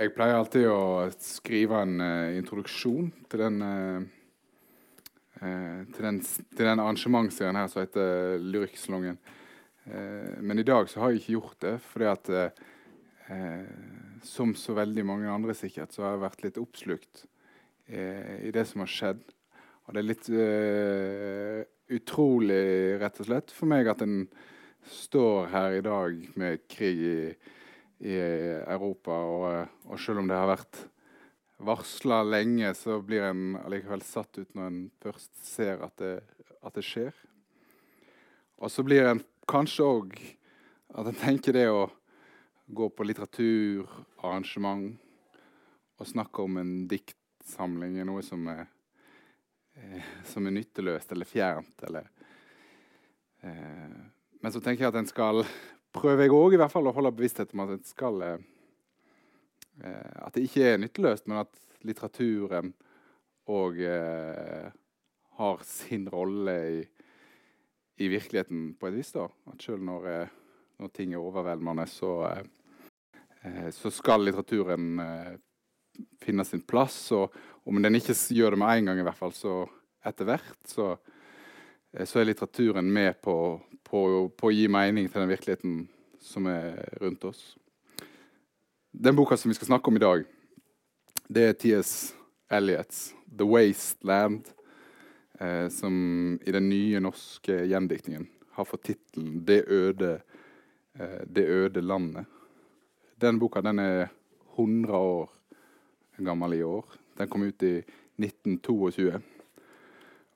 Jeg pleier alltid å skrive en uh, introduksjon til den, uh, uh, den, den arrangementsserien her som heter Lyrikksalongen. men i dag så har jeg ikke gjort det, fordi at som så veldig mange andre sikkert, så har jeg vært litt oppslukt i det som har skjedd. Og det er litt utrolig, rett og slett, for meg at en står her i dag med krig i i Europa. Og, og, selv om det har vært varsla lenge, så blir en allikevel satt ut når en først ser at det, at det skjer. Og så blir en kanskje òg at en tenker det å gå på litteraturarrangement og snakke om en diktsamling er noe som er, eh, som er nytteløst eller fjernt. Eller, eh, men så tenker jeg at en skal prøver jeg òg å holde bevissthet om at, skal, eh, eh, at det ikke er nytteløst, men at litteraturen òg eh, har sin rolle i, i, virkeligheten på et vis. da. At selv når, eh, når ting er overveldende, så, eh, så skal litteraturen eh, finne sin plass. Og om den ikke gjør det med en gang, i hvert fall, så etter hvert så Eh, så er litteraturen med på, på, på, å gi mening til den virkeligheten som er rundt oss. Den boka som vi skal snakke om i dag, det er T.S. Eliots 'The Wasteland', eh, som i den nye norske gjendiktningen har fått tittelen 'Det øde, eh, det øde landet'. Den boka den er 100 år gammel i år. Den kom ut i 1922.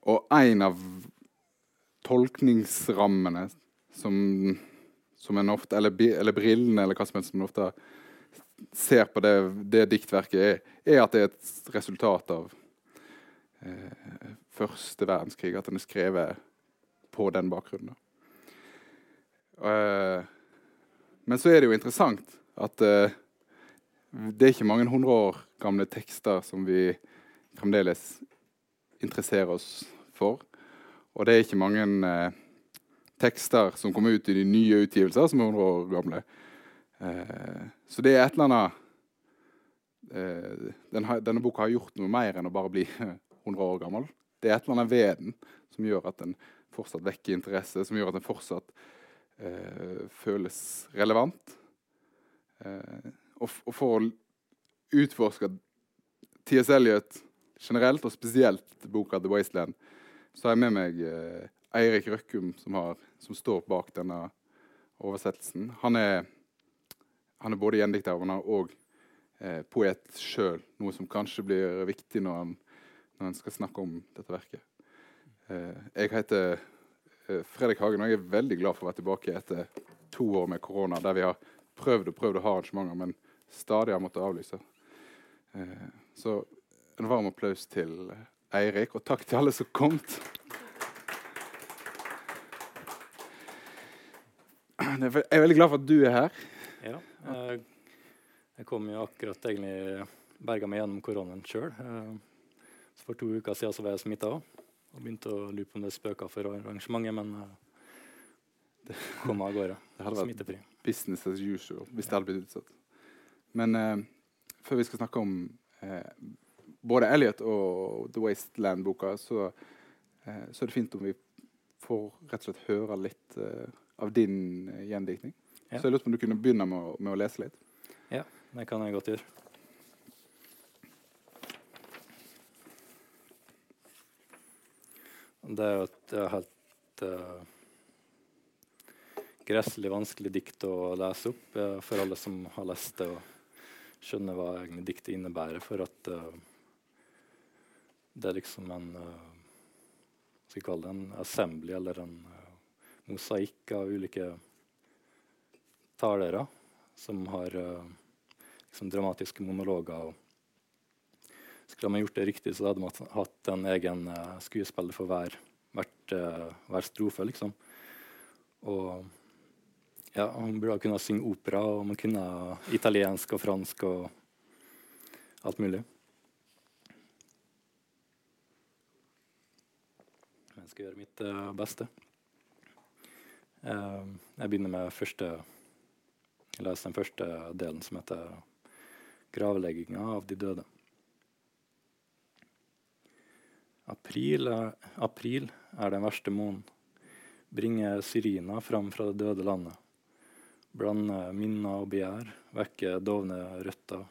Og en av tolkningsrammene som, som en ofte eller, eller, brillene, eller hva som helst som en ofte ser på det, det diktverket, er, er, at det er et resultat av eh, første verdenskrig. At den er skrevet på den bakgrunnen. Eh, men så er det jo interessant at eh, det er ikke mange hundre år gamle tekster som vi fremdeles interesserer oss for. Og det er ikke mange eh, tekster som kommer ut i de nye utgivelser som er 100 år gamle. Eh, så det er et eller annet eh, denne, denne, boka har gjort noe mer enn å bare bli 100 år gammel. Det er et eller annet ved den som gjør at den fortsatt vekker interesse, som gjør at den fortsatt eh, føles relevant. Eh, og, og, for å utforske T.S. Eliot generelt, og spesielt boka 'The Wasteland', så har jeg med meg eh, Eirik Røkkum, som, har, som, står bak denne oversettelsen. Han er, han er både gjendikter og eh, poet sjøl, noe som kanskje blir viktig når han, når han skal snakke om dette verket. Eh, jeg heter eh, Fredrik Hagen, og jeg er veldig glad for å være tilbake etter to år med korona, der vi har prøvd og prøvd å ha arrangementer, men stadig har måttet avlyse. Eh, så en varm applaus til Eirik, og takk til alle som kom. Jeg er veldig glad for at du er her. Ja, jeg, kom jo akkurat egentlig berga meg gjennom koronaen sjøl. Eh, for to uker siden så var jeg smitta og begynte å lure på om det spøka for arrangementet, men eh, det kom av gårde. Det hadde vært business as usual hvis det hadde blitt utsatt. Men uh, før vi skal snakke om uh, både Elliot og The Wasteland-boka, så, eh, så, er det fint om vi får rett og slett høre litt eh, av din eh, gjendiktning. Ja. Så jeg lurte på om du kunne begynne med å, med å, lese litt. Ja, det kan jeg godt gjøre. Det er jo et helt uh, gresselig vanskelig dikt å lese opp uh, for alle som har lest det og skjønner hva egentlig diktet innebærer. For at uh, det er liksom en uh, skal vi kalle det en assembly eller en uh, mosaikk av ulike talere som har uh, liksom dramatiske monologer. Og skulle man gjort det riktig, så hadde man hatt en egen skuespiller for hver, hvert, hver strofe. liksom. Og ja, Man burde kunne synge opera, og man kunne italiensk og fransk og alt mulig. Jeg skal gjøre mitt uh, beste. Uh, jeg begynner med første Jeg leser den første delen, som heter gravlegginga av de døde. April er, april er den verste måneden. Bringe syrina fram fra det døde landet. Blande minner og begjær, vekke dovne røtter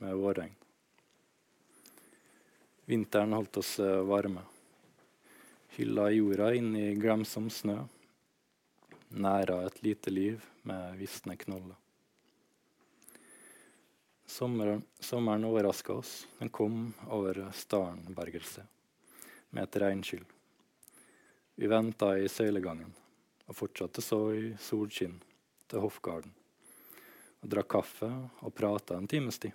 med vårregn. Vinteren holdt oss eh, varme. Hylla jorda inn i glemsom snø. Næra et lite liv med visne knoller. Sommeren, sommeren overraska oss. Den kom over Starnbergelse med et regnskyll. Vi venta i søylegangen og fortsatte så i solskinn til hoffgarden. Og drakk kaffe og prata en times tid.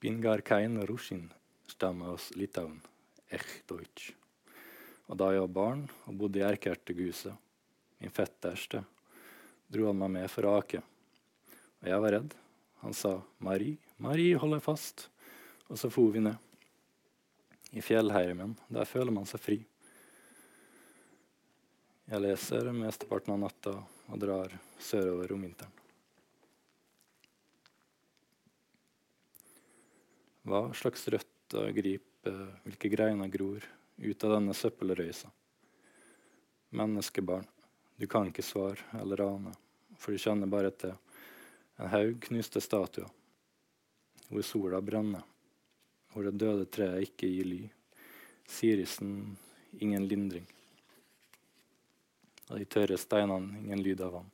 Bingar kein rushin stammer oss Litauen, ech. Og da jeg var barn og bodde i Erkerteguset, min fetterste, dro han meg med for ake. Og jeg var redd. Han sa 'Marie, Marie, hold deg fast', og så for vi ned i fjellheimen. Der føler man seg fri. Jeg leser mesteparten av natta og drar sørover om vinteren. Hva slags rødt grip, hvilke greiner gror ut av denne søppelrøysa? Menneskebarn, du kan ikke svare eller ane, for du kjenner bare til en haug knuste statuer, hvor sola brenner hvor det døde treet ikke gir ly. Sirisen ingen lindring. Og de tørre steinene ingen lyd av vann.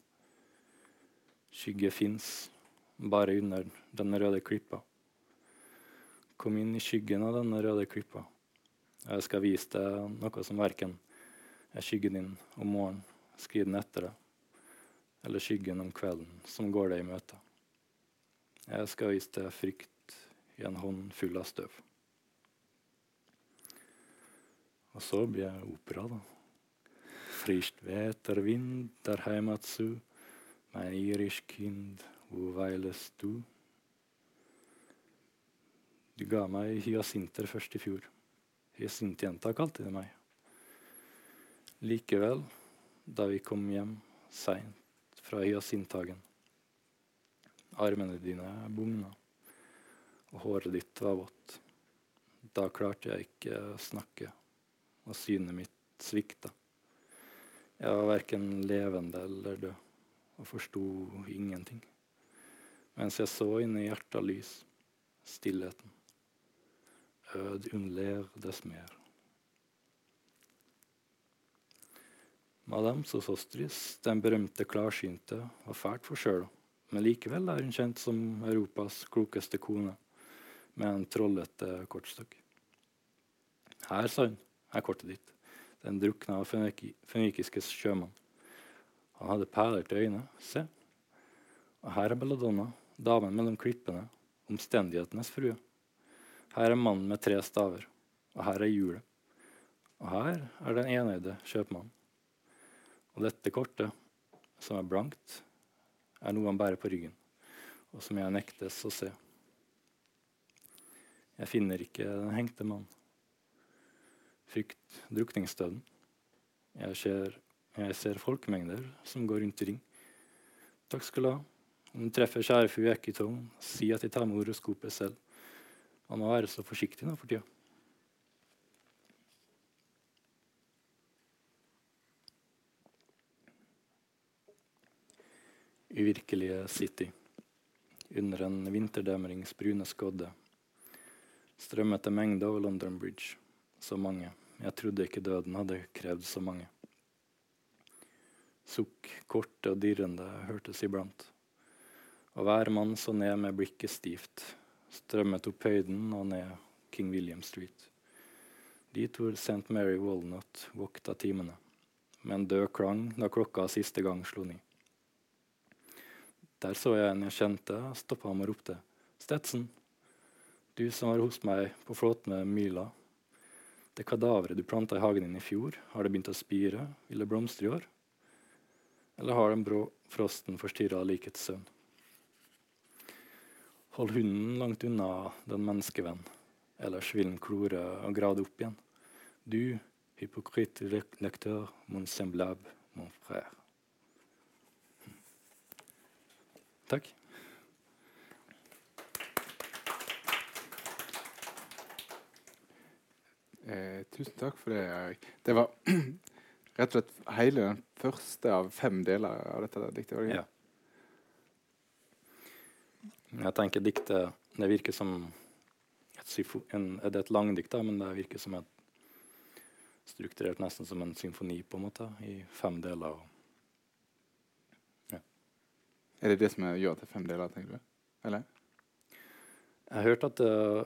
Skygge fins bare under denne røde klippa. Kom inn i skyggen av denne røde klippa. Jeg skal vise deg noe som verken er skyggen din om morgenen, skriden etter deg, eller skyggen om kvelden som går deg i møte. Jeg skal vise deg frykt i en hånd full av støv. Og så blir jeg opera, da. Veter vind der heimatsu, mein irisk kind, hvor veiles du? Du ga meg hyasinter først i fjor. Hyasintjenta kalte de meg. Likevel, da vi kom hjem seint fra hyasinthagen, armene dine bugna og håret ditt var vått. Da klarte jeg ikke å snakke, og synet mitt svikta. Jeg var verken levende eller død, og forsto ingenting. Mens jeg så inn i hjertet lys, stillheten. Ød unnler dess mer. Madame Sosostris, den berømte klarsynte, var fælt for sjøl, men likevel er hun kjent som Europas klokeste kone med en trollete kortstokk. Her, sa hun, er kortet ditt. Den drukna fønikiske sjømann. Han hadde perler til øynene. Se. Og her er belladonna, damen mellom klippene, omstendighetenes frue. Her er mannen med tre staver, og her er hjulet. Og her er den enøyde kjøpmannen. Og dette kortet, som er blankt, er noe han bærer på ryggen, og som jeg nektes å se. Jeg finner ikke den hengte mann. Frykt drukningsdøden. Jeg ser, jeg ser folkemengder som går rundt i ring. Takk skal du ha. Om du treffer kjære fru Ekitong, si at jeg tar med horoskopet selv. Han må være så forsiktig nå for tida. Uvirkelige City. Under en vinterdemrings brune skodde strømmet en mengde over London Bridge. Så mange. Jeg trodde ikke døden hadde krevd så mange. Sukk, korte og dirrende, hørtes iblant. Og hver mann så ned med blikket stivt, strømmet opp høyden og ned King William Street. Dit hvor St. Mary Walnut vokta timene, med en død klang da klokka siste gang slo ni. Der så jeg en jeg kjente, stoppa ham og ropte Stetson. Du som var hos meg på flåten med Myla. Det kadaveret du planta i hagen din i fjor, har det begynt å spire? Vil det blomstre i år? Eller har den brå frosten forstyrra likets søvn? Hold hunden langt unna den menneskevenn, ellers vil den klore og grade opp igjen. Du, hypocrite lektør, mon semblable, mon frère. Takk. Eh, tusen takk for det, Erik. Det var rett og slett hele den første av fem deler av dette diktet. Ja. Jeg tenker diktet Det virker som et, symfo, en, det er et langdikt, men det virker som et strukturert nesten som en symfoni, på en måte, i fem deler. Er det det som er- gjør til fem deler, tenker du? Eller? Jeg har hørt at uh,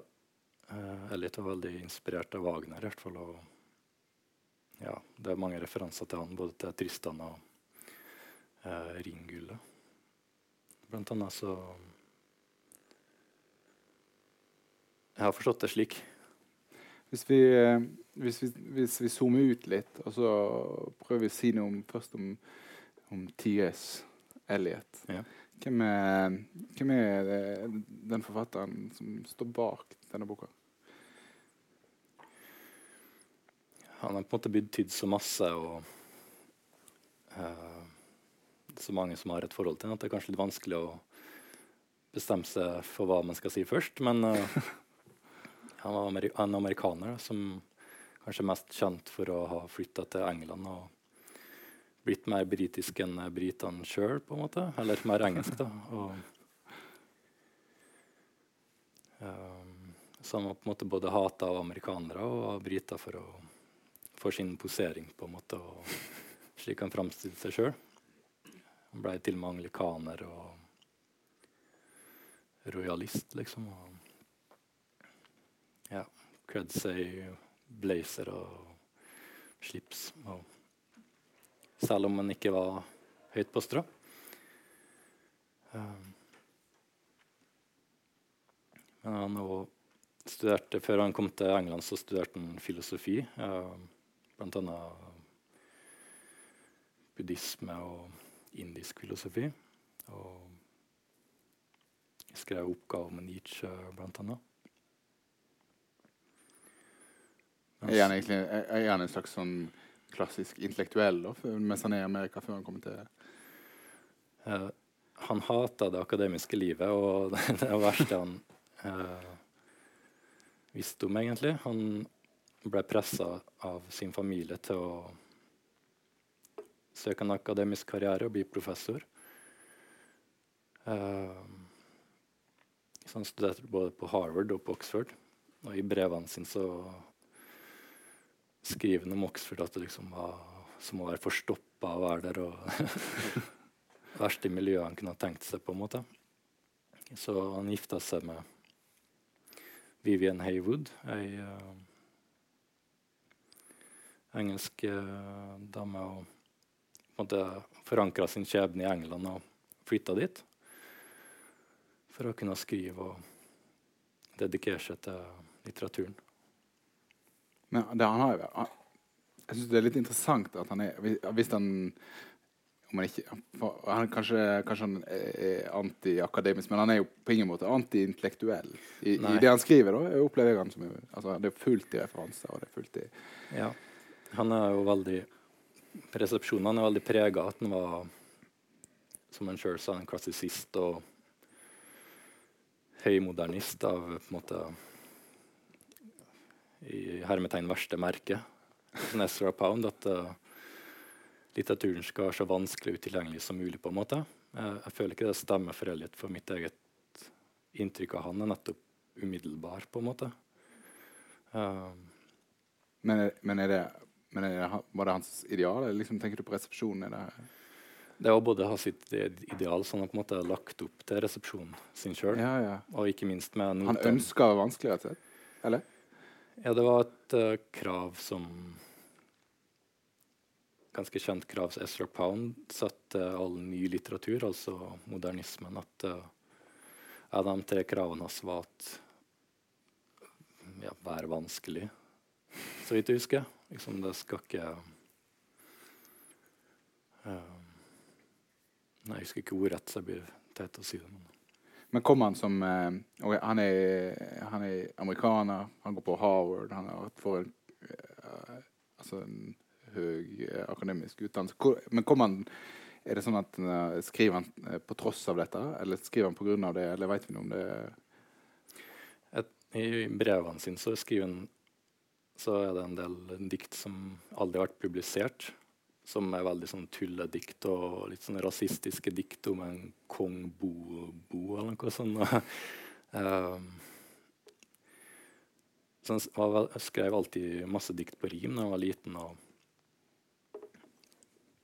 er litt veldig inspirert av Wagner, i hvert fall. Og, ja, det er mange referanser til han, både til Tristan og uh, Ringgullet. Blant annet så Jeg har forstått det slik. Hvis vi, eh, hvis, vi, hvis vi zoomer ut litt, og så prøver vi å si noe om, først om, om T.S. Elliot. Ja. Hvem, er, hvem er det, den forfatteren som står bak denne boka? Han har på en måte betydd så masse, og uh, så mange som har et forhold til ham, at det er kanskje litt vanskelig å bestemme seg for hva man skal si først. Men eh, han var en amerikaner da, som kanskje er mest kjent for å ha flytta til England og blitt mer britisk enn britene sjøl, på en måte. Eller mer engelsk, da. Og, um, så han var på en måte både hata av amerikanere og av briter for, for sin posering, på en måte, og slik han framstilte seg sjøl. Han ble til og med anglikaner og rojalist, liksom. Og i blazer og slips. og selv om han ikke var høyt på strå. Um, men han studerte, Før han kom til England, så studerte han filosofi. Um, blant annet buddhisme og indisk filosofi. Og skrev oppgave med Nietzsche, blant annet. Er han egentlig er, er han en slags sånn klassisk intellektuell da, mens han er i Amerika før han kommer til uh, han hata det akademiske livet, og det er det verste han uh, visste om, egentlig. Han ble pressa av sin familie til å søke en akademisk karriere og bli professor. Uh, så han studerte både på Harvard og på Oxford. Og i brevene sine så skriver han om Oxford at det liksom var som å være forstoppa og være der. og verste miljøet han kunne ha tenkt seg. på en måte. Så han gifta seg med Vivian Haywood, ei uh, engelsk uh, dame. Og på forankra sin skjebne i England og flytta dit. For å kunne skrive og dedikere seg til litteraturen. Men det, han har han, Jeg syns det er litt interessant at han er Hvis, han om han ikke han kanskje, kanskje han er antiakademisk, men han er jo på ingen måte antiintellektuell. I, I det han skriver, da, opplever jeg han som altså, Det er fullt i referanser. og det er fullt i Ja. Han er jo veldig Resepsjonen er veldig prega at han var, som han sjøl sa, en klassisist og høymodernist av på en måte i hermetegn verste merke. Som Ezra Pound, at uh, litteraturen skal være så vanskelig og utilgjengelig som mulig. på en måte. Jeg, jeg føler ikke det stemmer for Elliot, for mitt eget inntrykk av han er nettopp umiddelbar, på en måte. Uh, Men, er- men, er det, men er det, han- var det hans ideal? Eller liksom, tenker du på resepsjonen? Er det, Det å både ha sitt ideal, som han på en måte har lagt opp til resepsjonen sin sjøl, ja, ja. og ikke minst med Han ønsker vanskelig, rett og slett? Eller? Ja, det var et uh, krav som Ganske kjent krav som Ezra Pound satte all ny litteratur, altså modernismen, at uh, av de tre kravene hans var at ja, være vanskelig, så vidt jeg husker. Liksom, det skal ikke eh, Nei, jeg husker ikke ordrett, så jeg blir teit å si det. Men. Men kom han som eh, ok, han, er, han er amerikaner, han går på Harvard, han har får en, eh, altså en høy eh, akademisk utdannelse. Men kom han Er det sånn at skriver han på tross av dette, eller skriver han på grunn av det, eller veit vi noe om det? Et, I brevene sine så skriver han så er det en del dikt som aldri har vært publisert, som er veldig sånn tulledikt og litt sånn rasistiske dikt om en kong Bo-bo eller noe sånt. um, så jeg skrev alltid masse dikt på rim da jeg var liten. Og,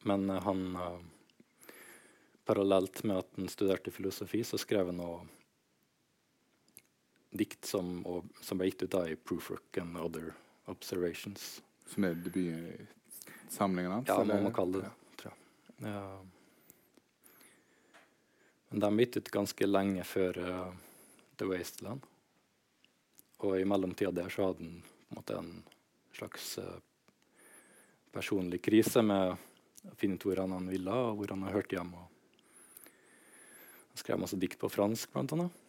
men han uh, Parallelt med at han studerte filosofi, så skrev han noe dikt som, og, som ble gitt ut da i Proofwork and Other Observations. Som er debutsamlingen hans? Ja, må man kalle det det. tror jeg. Ja. Men de byttet gitt ut ganske lenge før uh, The Wasteland. Og i mellomtida der så hadde han på en, måte, en slags uh, personlig krise med å finne ut hvor han ville, og hvor han har hørt hjemme. Han skrev masse dikt på fransk, blant annet.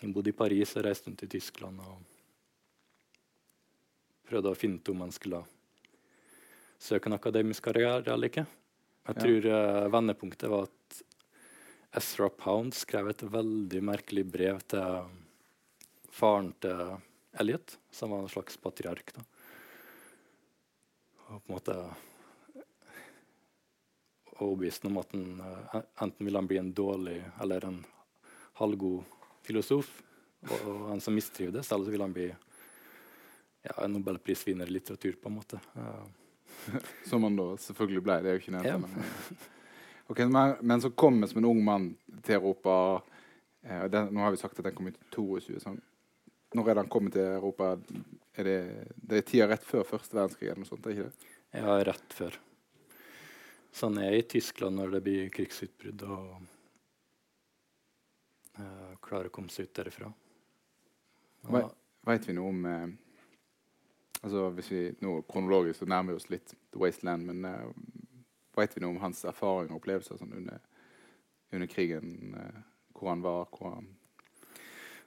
Han bodde i Paris og reiste rundt i Tyskland. og prøvde å finne ut om han skulle søke en akademisk karriere eller ikke. Jeg tror uh, vendepunktet var at Ezra Pound skrev et veldig merkelig brev til faren til Elliot, som var en slags patriark. Da. Og på en måte overbevist om at han, uh, enten ville han bli en dårlig eller en halvgod filosof, og, og en som mistrivdes, eller så ville han bli ja, en nobelprisvinner i litteratur, på en måte. Uh. som han da selvfølgelig ble. Det er jo ikke nevnt. Ja. Men, okay, men, men, så kom jeg som en ung mann til Europa. Eh, den, nå har vi sagt at den kom ut i 22. Sånn. Når er den kommet til Europa? Er det, det er tida rett før første verdenskrig? eller noe sånt, er ikke det? Ja, rett før. Så han er i Tyskland når det blir krigsutbrudd, og uh, klarer å komme seg ut derifra. Veit vi noe om eh, Altså hvis vi nå Kronologisk så nærmer vi oss litt The Wasteland, men uh, vet vi noe om hans erfaringer og opplevelser sånn under, under, krigen? Uh, hvor han var? Hvor han,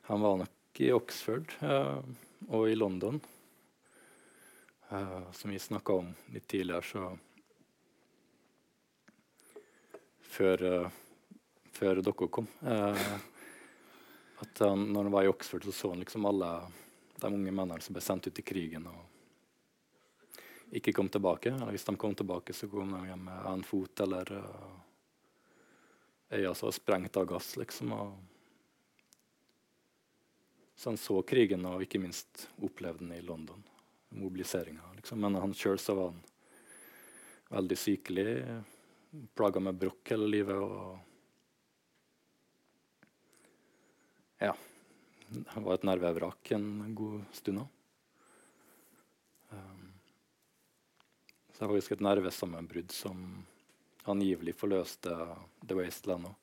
han var nok i Oxford uh, og i London. Uh, som vi snakka om litt tidligere, så Før, før dere kom. at han, når han var i Oxford, så så han liksom alle de unge mennene som ble sendt ut i krigen og ikke kom tilbake. Eller hvis de kom tilbake, så kom de hjem med en fot eller øya som var sprengt av gass. liksom. Og så han så krigen og ikke minst opplevde den i London. Mobiliseringa. Liksom. Men han sjøl så var han veldig sykelig. Plaga med brokk hele livet. og ja, han var et nervevrak en god stund òg. Så det er faktisk et nervesammenbrudd som angivelig forløste The Wasteland òg.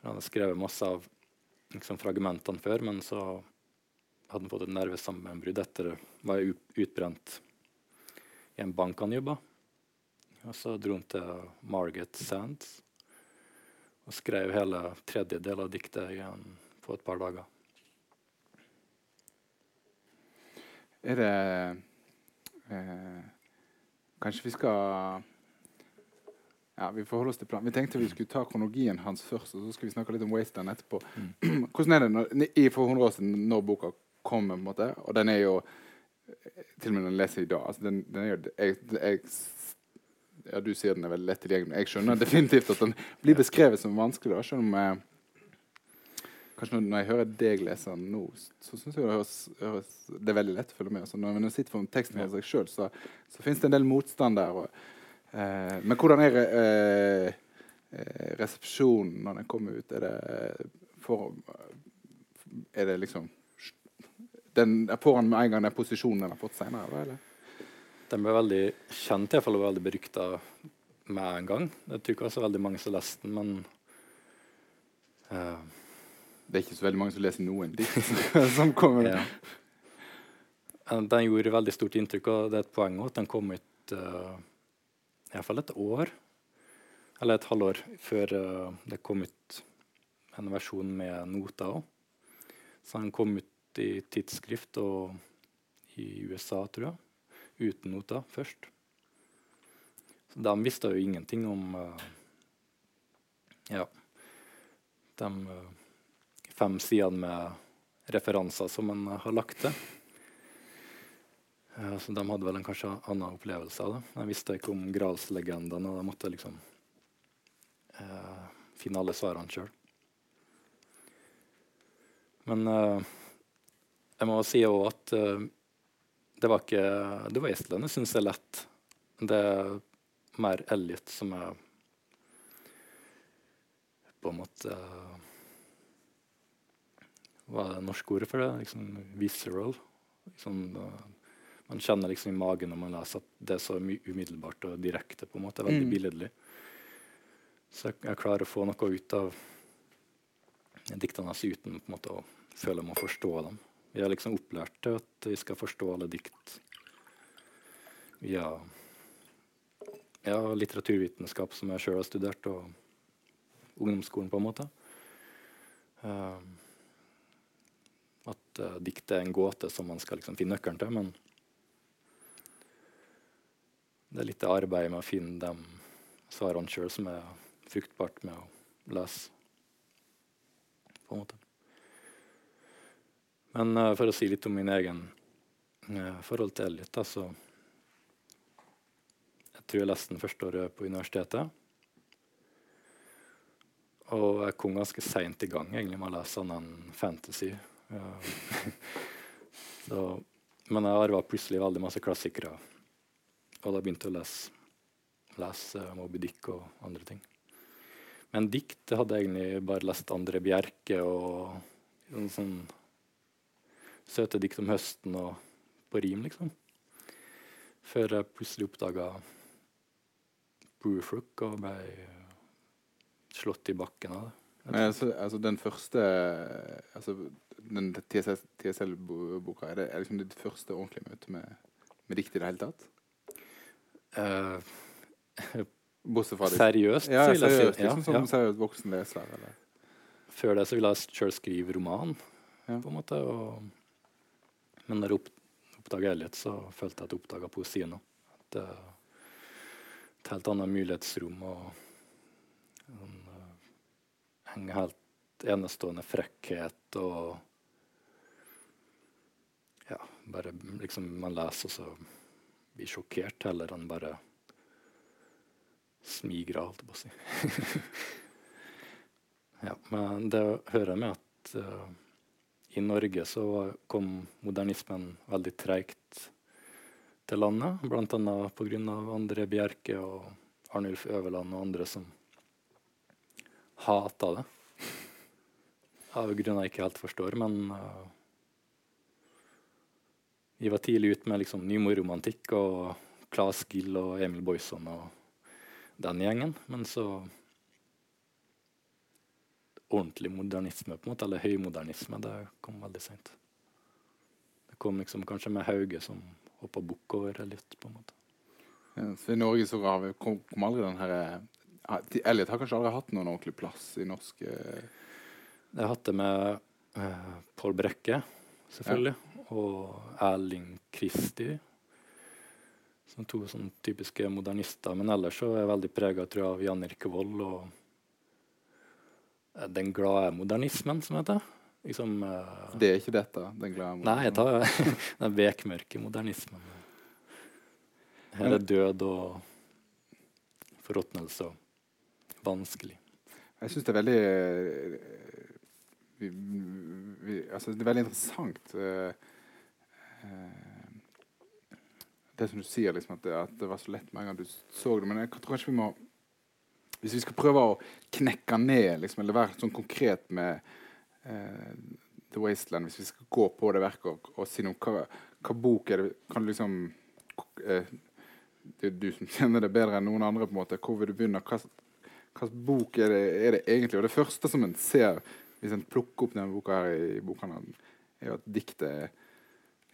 Han hadde skrevet masse av liksom, fragmentene før, men så hadde han fått et nervesammenbrudd etter å være utbrent i en bank han jobba. Og så dro han til Margaret Sands og skrev hele tredje del av diktet igjen på et par dager. Er det eh, Kanskje vi skal ja, Vi forholder oss til planen. Vi tenkte vi skulle ta kronologien hans først, og så skal vi snakke litt om Wasteland etterpå. Mm. Hvordan er det når, i, for 100 år siden, når boka kommer, på en måte, og den er jo Til og med når jeg leser i dag altså den, den er jo, jeg, jeg, ja, Du sier den er veldig lett tilgjengelig. Jeg skjønner definitivt at den blir beskrevet som vanskelig. Da, selv om eh, Kanskje når, jeg hører deg lese den nå, så syns jeg det, høres, høres, det er veldig lett å følge med. Altså, når jeg sitter for teksten for seg sjøl, så, så fins det en del motstand der. Og, eh, men hvordan er eh, eh, resepsjonen når den kommer ut? Er det, for, er det liksom den, Får han med en gang den posisjonen den har fått senere? Den ble veldig kjent, iallfall veldig berykta med en gang. Jeg tror ikke det var så veldig mange som leste den, men uh, det er ikke så veldig mange som leser noen dikt som kommer. Ja. Den gjorde veldig stort inntrykk, og det er et poeng at den kom ut uh, iallfall et år, eller et halvår, før uh, det kom ut en versjon med noter òg. Så den kom ut i tidsskrift og i USA, tror jeg, uten noter først. Så de visste jo ingenting om uh, Ja. De fem sidene med referanser som man har lagt til. Uh, så de hadde vel en kanskje annen opplevelse av det. Jeg visste ikke om Gralslegendene, og de måtte liksom eh, finne alle svarene sjøl. Men eh, jeg må si òg at det var ikke Det var Estland jeg syns er lett. Det er mer Elliot som er på en måte Hva er det norske ordet for det? Liksom visceral. Liksom, man kjenner liksom i magen når man leser at det er så umiddelbart og direkte. på en måte, Veldig mm. billedlig. Så jeg, jeg, klarer å få noe ut av diktene hans uten på en måte å føle jeg må forstå dem. Vi har liksom opplært til at vi skal forstå alle dikt via ja, litteraturvitenskap, som jeg sjøl har studert, og ungdomsskolen, på en måte. Uh, at uh, dikt er en gåte som man skal liksom finne nøkkelen til. Men det er litt arbeid med å finne de svarene sjøl som er fruktbart med å lese. På en måte. Men uh, for å si litt om min egen uh, forhold til Elliot, da, så Jeg tror jeg leste den første året på universitetet. Og jeg kom ganske seint i gang egentlig med å lese annen fantasy. Så, men jeg arva plutselig veldig masse klassikere. Og da begynte jeg å lese, lese Moby Dick og andre ting. Men dikt hadde jeg egentlig bare lest André Bjerke og sånn, sånn søte dikt om høsten og på rim, liksom. Før jeg plutselig oppdaga Brewfrook og ble slått i bakken av det. Men, altså, altså, den første altså, den TSL-boka, er det er liksom ditt første ordentlige møte med, med dikt i det hele tatt? Uh, Bortsett fra Seriøst, ja, vil jeg si. Liksom som ja. seriøst voksen leser? Eller? Før det så ville jeg sjøl skrive roman, ja. på en måte. Og, men når jeg opp, oppdaga Elliot, så følte jeg at jeg oppdaga poesien òg. Et, et helt annet mulighetsrom og en, en helt enestående frekkhet og Ja, bare liksom Man leser, og så blir sjokkert heller enn bare smigra, holdt jeg på å si. ja, men det hører med at uh, i Norge så kom modernismen veldig treigt til landet. Bl.a. pga. André Bjerke og Arnulf Øverland og andre som hata det. Av grunner jeg ikke helt forstår, men uh, vi var tidlig ute med liksom, nymoromantikk og Claes Gill og Emil Boyson og den gjengen. Men så Ordentlig modernisme, på en måte, eller høymodernisme, det kom veldig seint. Det kom liksom kanskje med Hauge som hoppa bukk over litt, på en måte. Ja, så I Norge så har vi, kom, kom aldri den herre Elliot har kanskje aldri hatt noen ordentlig plass i norsk eh... Jeg har hatt det med uh, Pål Brekke, selvfølgelig, ja. Og Erling Kristi. Som to sånn typiske modernister. Men ellers så er jeg veldig prega av Jan Erik Vold og eh, den glade modernismen, som heter. Liksom, uh, det er ikke dette? Den glade modernismen? Nei, jeg tar den vekmørke modernismen. Her er død og forråtnelse og vanskelig. Jeg syns det er veldig vi, vi, altså Det er veldig interessant. Uh, det som du sier, liksom, at, det, at, det, var så lett med en gang du så det. Men jeg tror ikke vi må Hvis vi skal prøve å knekke ned, liksom, eller være sånn konkret med eh, The Wasteland, hvis vi skal gå på det verket og, og si noe hva, hva bok er det Kan du liksom eh, er du som kjenner det bedre enn noen andre. på en måte, Hvor vil du begynne? Hva, hva bok er det, er det, egentlig? Og det første som en ser hvis en plukker opp denne boka her i bokhandelen, er jo at diktet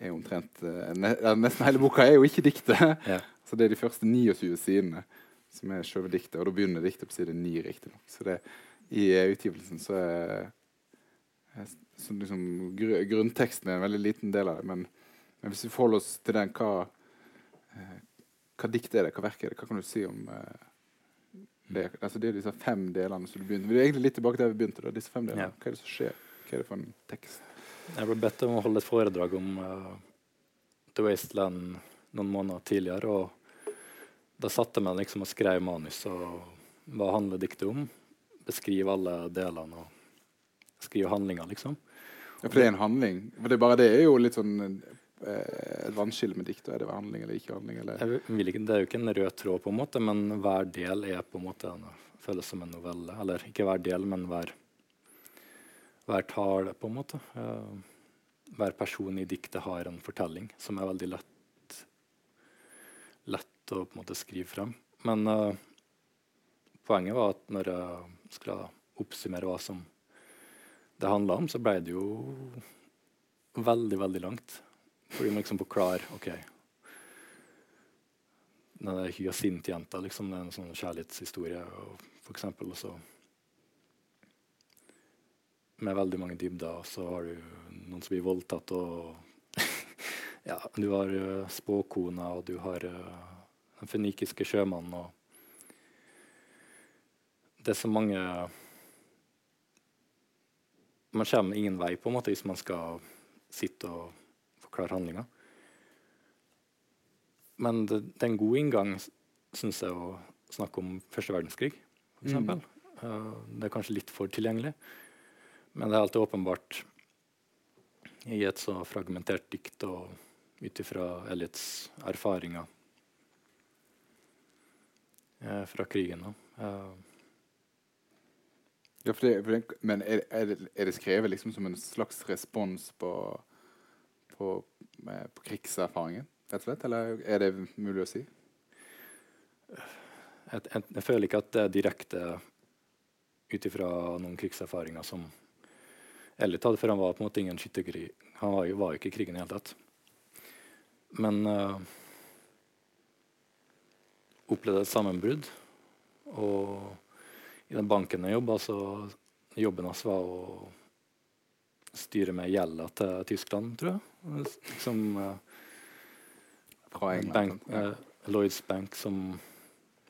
er omtrent uh, Nesten hele boka er jo ikke diktet. Ja. Så det er de første 29 sidene som er selve diktet. Og da begynner diktet på side 9, riktignok. Så det, i utgivelsen så er så liksom, gr grunnteksten er en veldig liten del av det. Men, men hvis vi forholder oss til den, hva, hva dikt er det? Hva verk er det? Hva kan du si om det? Altså, det er disse fem delene som du begynner Vi er egentlig litt tilbake der vi begynte. Da, disse fem delene. Hva er det som skjer? Hva er det for en tekst? Jeg ble bedt om å holde et foredrag om uh, The Wasteland noen måneder tidligere. og Da satte jeg meg liksom og skrev manus. og Hva handler diktet om? Beskrive alle delene og skrive handlinger, liksom. Ja, for det er en handling? For det er bare det er jo litt sånn eh, et vannskille med dikt. Er det handling eller ikke handling? Eller? Ikke, det er jo ikke en rød tråd, på en måte, men hver del er på en måte en, føles som en novelle. Eller ikke hver del, men hver, hver tale, på en måte. Hver person i diktet har en fortelling som er veldig lett, lett å måte skrive frem. Men uh, poenget var at når jeg skulle oppsummere hva som det handla om, så ble det jo veldig, veldig langt. Fordi man liksom forklarer OK Den hyasintjenta, liksom, det er en sånn kjærlighetshistorie, og for eksempel, også med veldig mange dybder. Og så har du noen som blir voldtatt, og ja, du har uh, spåkona, og du har uh, den fønikiske sjømannen. og Det er så mange Man kommer ingen vei på en måte hvis man skal sitte og forklare handlinga. Men det, det, er en god inngang, syns jeg, å snakke om første verdenskrig, f.eks. Mm. Uh, det er kanskje litt for tilgjengelig. Men det er alltid åpenbart i et så fragmentert dikt og ut ifra Elliots erfaringer eh, fra krigen. Eh. Ja, for det, for det, men er, er, det, er, det, skrevet liksom som en slags respons på, på, med, på krigserfaringen, rett og slett? Eller er det mulig å si? Jeg, jeg, jeg føler ikke at det er direkte ut ifra noen krigserfaringer som eller tatt, for han var på en måte ingen skytterkrig. Han var jo, var jo ikke i krigen i det hele tatt. Men uh, opplevde et sammenbrudd. Og i den banken jeg jobba, så jobben hans var å styre med gjelda til Tyskland, tror jeg. Som uh? Bank, uh, Lloyds Bank, som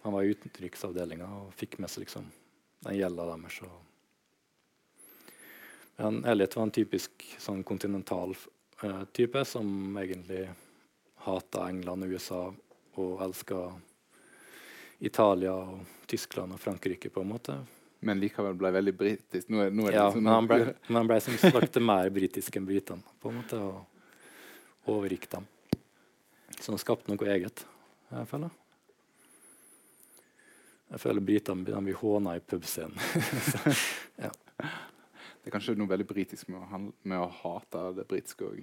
Han var i utenriksavdelinga og fikk med seg liksom den gjelda deres. og en, Elliot var en typisk sånn kontinental uh, type som egentlig hata England og USA og elska Italia og Tyskland og Frankrike, på en måte. Men likevel ble veldig britisk? Nå er, nå er ja, sånn men han ble, men han ble som sagt mer britisk enn britene, på en måte, og overgikk dem. Så han skapte noe eget, jeg føler. Jeg føler britene blir håna i pubscenen. ja. Det er kanskje noe veldig britisk med å, med å hate det britiske òg.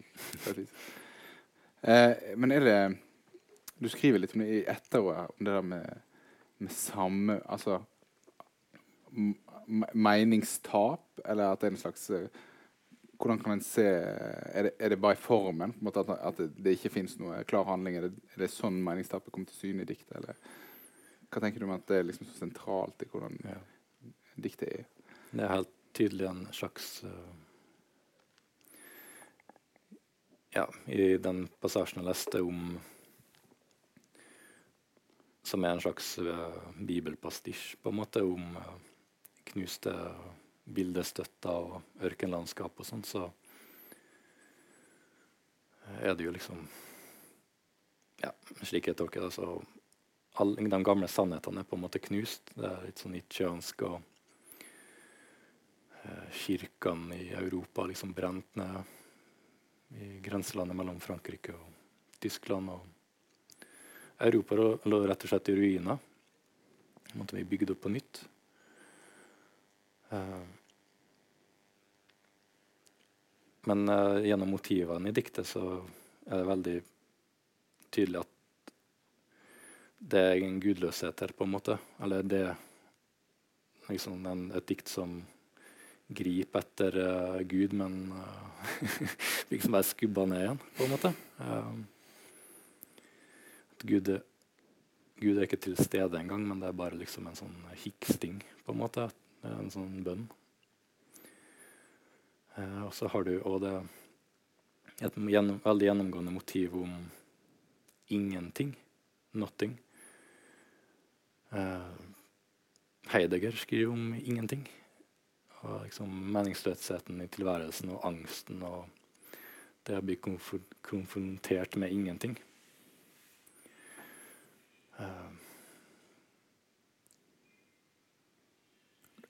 Eh, men er det Du skriver litt om det i etterordet, om det der med, med samme Altså meningstap, eller at det er en slags eh, hvordan kan en se Er det, er det bare i formen måte, at, at det, det, ikke fins noe klar handling? Er det, er det sånn meningstapet kommer til syne i diktet? Eller hva tenker du om at det er liksom så sentralt i hvordan ja. diktet er? Det er helt tydelig en slags uh, Ja, i den passasjen jeg leste om Som er en slags uh, bibelpastisj, på en måte, om uh, knuste bildestøtter og ørkenlandskap og sånn, så er det jo liksom Ja, slik jeg tolker det, så alle de gamle sannhetene er på en måte knust. Det er litt sånn nietzscheansk og Eh, kirkene i Europa liksom brent ned i grenselandet mellom Frankrike og Tyskland. Og Europa lå rett og slett i ruiner. Måtte vi bygge det opp på nytt. Uh, men uh, gjennom motivene i diktet så er det veldig tydelig at det er en gudløshet her, på en måte. Eller det er liksom en, et dikt som gripe etter uh, Gud, men uh, liksom bare skubba ned igjen, på en måte. Uh, at Gud, Gud, er ikke til stede engang, men det er bare liksom en sånn hiksting, på en måte. En sånn bønn. og så har du òg det et gjennom, veldig gjennomgående motiv om ingenting. Nothing. Heidegger skriver om ingenting. Og liksom meningsløsheten i tilværelsen og angsten og Det å bli konfrontert med ingenting. Uh,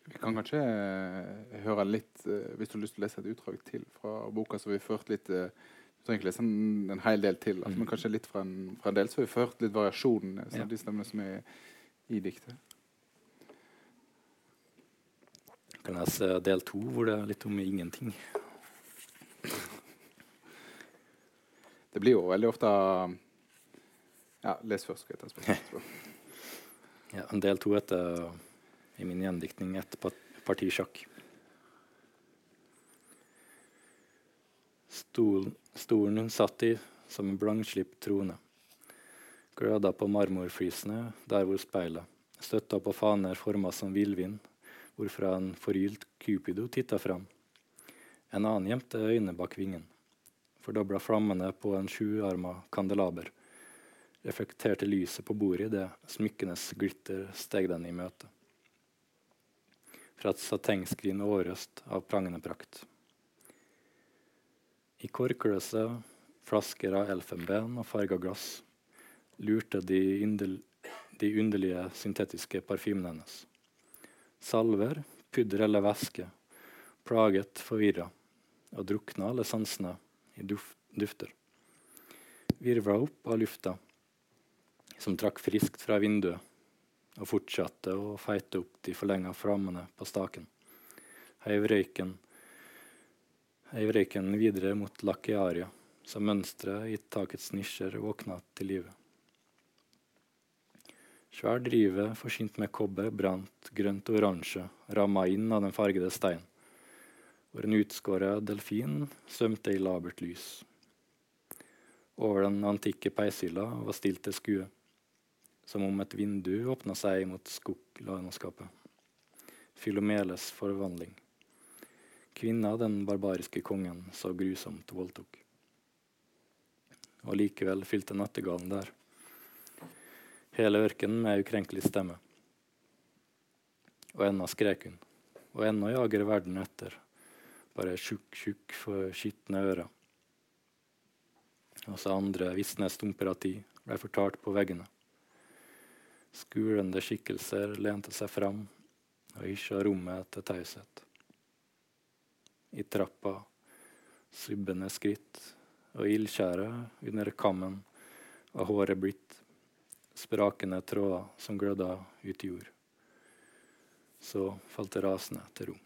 Vi kan kanskje uh, høre litt, uh, hvis du har lyst til å lese et utdrag til fra boka, så vi ført litt uh, Du trenger ikke lese en, en hel del til, altså, mm. men kanskje litt fra en, fra en del, så har vi ført litt variasjon i ja. de stemmene som er i diktet. Kan del to, hvor det er litt om ingenting? Det blir jo veldig ofte Ja, les først. skal jeg ta spørsmål. ja, en del to heter i min gjendiktning et parti sjakk. Stolen, stolen hun satt i, som en blankslipt trone. Gløda på marmorflisene der hvor speilet, støtta på faner forma som villvin, hvorfra en forgylt cupido titta fram. En annen gjemte øynene bak vingen. Fordobla flammene på en sjuarma kandelaber. Reflekterte lyset på bordet idet smykkenes glitter steg den i møte fra et satengskrin årøst av prangende prakt. I korkløse flasker av elfenben og farga glass lurte de, de underlige syntetiske parfymene hennes. Salver, pudder eller væske, plaget, forvirra og drukna alle sansene i duft, dufter. Virvla opp av lufta som trakk friskt fra vinduet og fortsatte å feite opp de forlenga flammene på staken. Heiv røyken, heiv røyken videre mot Lakiaria, så mønsteret i takets nisjer våkna til live. Svær drive forsynt med kobber brant grønt og oransje, ramma inn av den fargede steinen, hvor en utskåret delfin svømte i labert lys. Over den antikke peishylla var stilt til skue som om et vindu åpna seg mot skoglandskapet. Filomeles forvandling. Kvinna den barbariske kongen så grusomt voldtok. Og likevel fylte nattergalen der. Hele ørkenen med ukrenkelig stemme. Og ennå skrek hun. Og ennå jager verden etter. Bare tjukk, tjukk for skitne ører. Også andre visne stumper av tid ble fortalt på veggene. Skulende skikkelser lente seg fram og hysja rommet til taushet. I trappa subbende skritt og ildskjære under kammen var håret blitt sprakende tråder som glødde ut i jord. Så falt det rasende til ro.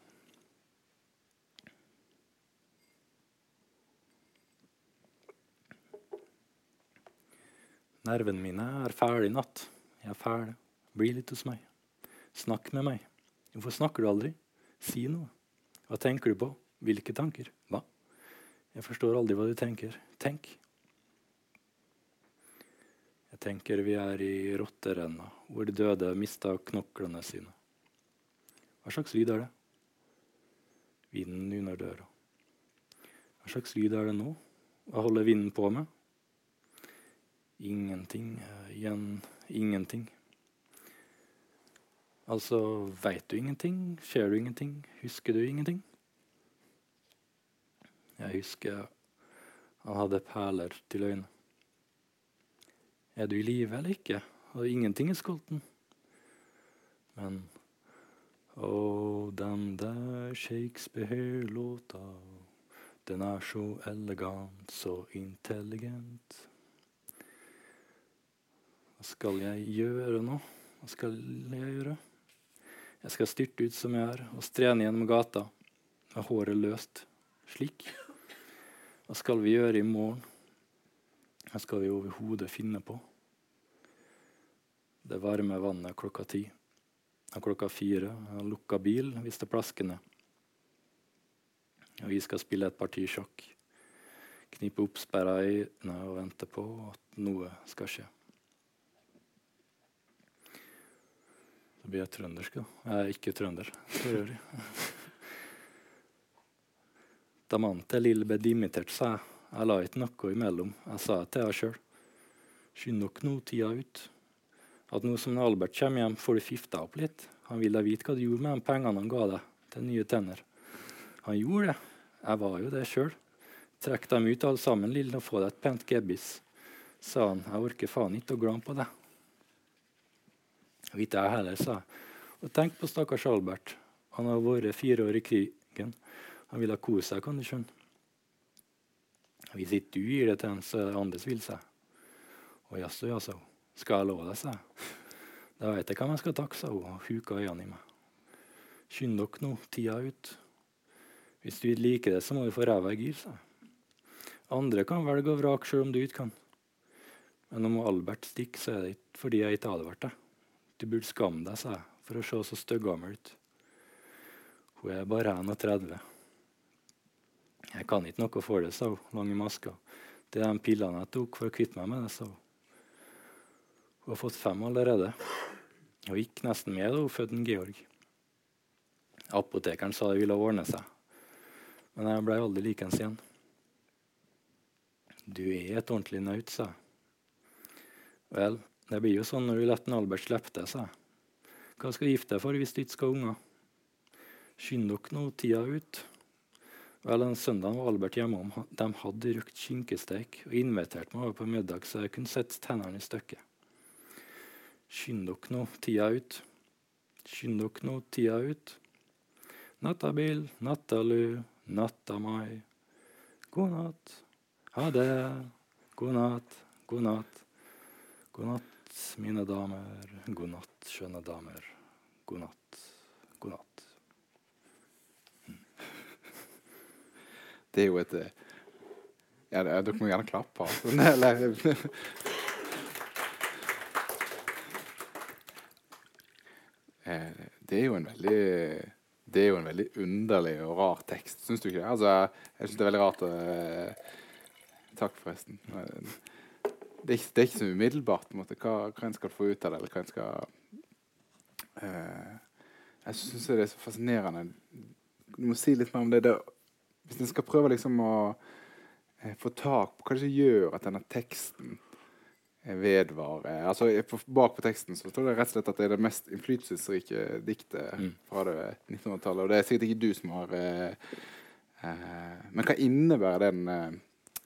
Nervene mine er ferdig i natt. Jeg er ferdig. Bli litt hos meg. Snakk med meg. Hvorfor snakker du aldri? Si noe. Hva tenker du på? Hvilke tanker? Hva? Jeg forstår aldri hva du tenker. Tenk. Tenker vi er i rotterenna, hvor de døde mista knoklene sine. Hva slags lyd er det? Vinden under døra. Hva slags lyd er det nå? Hva holder vinden på med? Ingenting. Igjen ingenting. Altså veit du ingenting, ser du ingenting, husker du ingenting? Jeg husker han hadde perler til øynene. Er du i live eller ikke? Og ingenting er skolten. Men Å, den der Shakespeare-låta, den er så elegant, så intelligent. Hva skal jeg gjøre nå? Hva skal jeg gjøre? Jeg skal styrte ut som jeg er og strene gjennom gata med håret løst slik. Hva skal vi gjøre i morgen? Hva skal vi overhodet finne på? Det varme vannet klokka ti. Og klokka fire har lukka bil hvis det plasker ned. Og vi skal spille et parti sjakk. Knipe oppsperra øyne og vente på at noe skal skje. Så blir jeg trøndersk, da. Jeg er ikke trønder for øvrig. da mannen til Lill ble sa jeg. Jeg la ikke noe imellom. Jeg sa til henne sjøl. Skynd dere nå tida ut. At nå som Albert kommer hjem, får du fifta opp litt. Han ville vite hva du gjorde med de pengene han ga deg til nye tenner. Han gjorde det. Jeg var jo det sjøl. Trekk dem ut alle sammen, lille, og få deg et pent gebiss, sa han. Jeg orker faen ikke å glemme på det. Ikke jeg heller, sa jeg. Og tenk på stakkars Albert. Han har vært fire år i krigen. Han ville kose seg, kan du skjønne. Hvis ikke du gir det til en, så andre som vil seg. Å jaså, jaså. Skal jeg love deg, sa jeg. Da vet jeg hvem jeg skal takke, sa hun og huka øynene i meg. Skynd dere nå, tida er ute. Hvis du ikke liker det, så må du få ræva i gir, sa jeg. Andre kan velge å vrake sjøl om du ikke kan. Men om Albert stikker, så er det ikke fordi jeg ikke advarte deg. Du burde skamme deg, sa jeg, for å se så styggammel ut. Hun er bare 31. Jeg kan ikke noe for det, sa hun, Mange masker. Det er de pillene jeg tok for å kvitte meg med det, sa hun. Hun har fått fem allerede. Hun gikk nesten med da hun fødte Georg. Apotekeren sa det ville ordne seg, men jeg ble aldri likens igjen. Du er et ordentlig naut, sa jeg. Vel, det blir jo sånn når du lar Albert slippe deg, sa jeg. Hva skal du gifte deg for hvis du ikke skal ha unger? Skynd dere nå tida ut. Vel, en søndag var Albert hjemme om. De hadde røkt skinkesteik og inviterte meg over på middag, så jeg kunne sette tennene i stykket. Skynd dere nå tida ut. Skynd dere nå tida ut. Nattabil, nattalu, natta mai. God natt. Ha det. God natt. God natt. God natt, mine damer. God natt, skjønne damer. God natt. God natt. Det er jo et eh, ja, Dere må gjerne klappe. Altså. Eh, det er jo en veldig det er jo en veldig underlig og rar tekst, syns du ikke det? Altså, jeg syns det er veldig rart å eh, Takk, forresten. Det er, ikke, det er ikke så umiddelbart på en måte, hva, hva en skal få ut av det, eller hva en skal uh, Jeg syns det er så fascinerende. Du må si litt mer om det. det hvis en skal prøve liksom å eh, få tak på hva det gjør at denne teksten vedvarer altså Bak på teksten så står det rett og slett at det er det mest innflytelsesrike diktet mm. fra det 1900-tallet. Og det er sikkert ikke du som har eh, eh, Men hva innebærer den eh,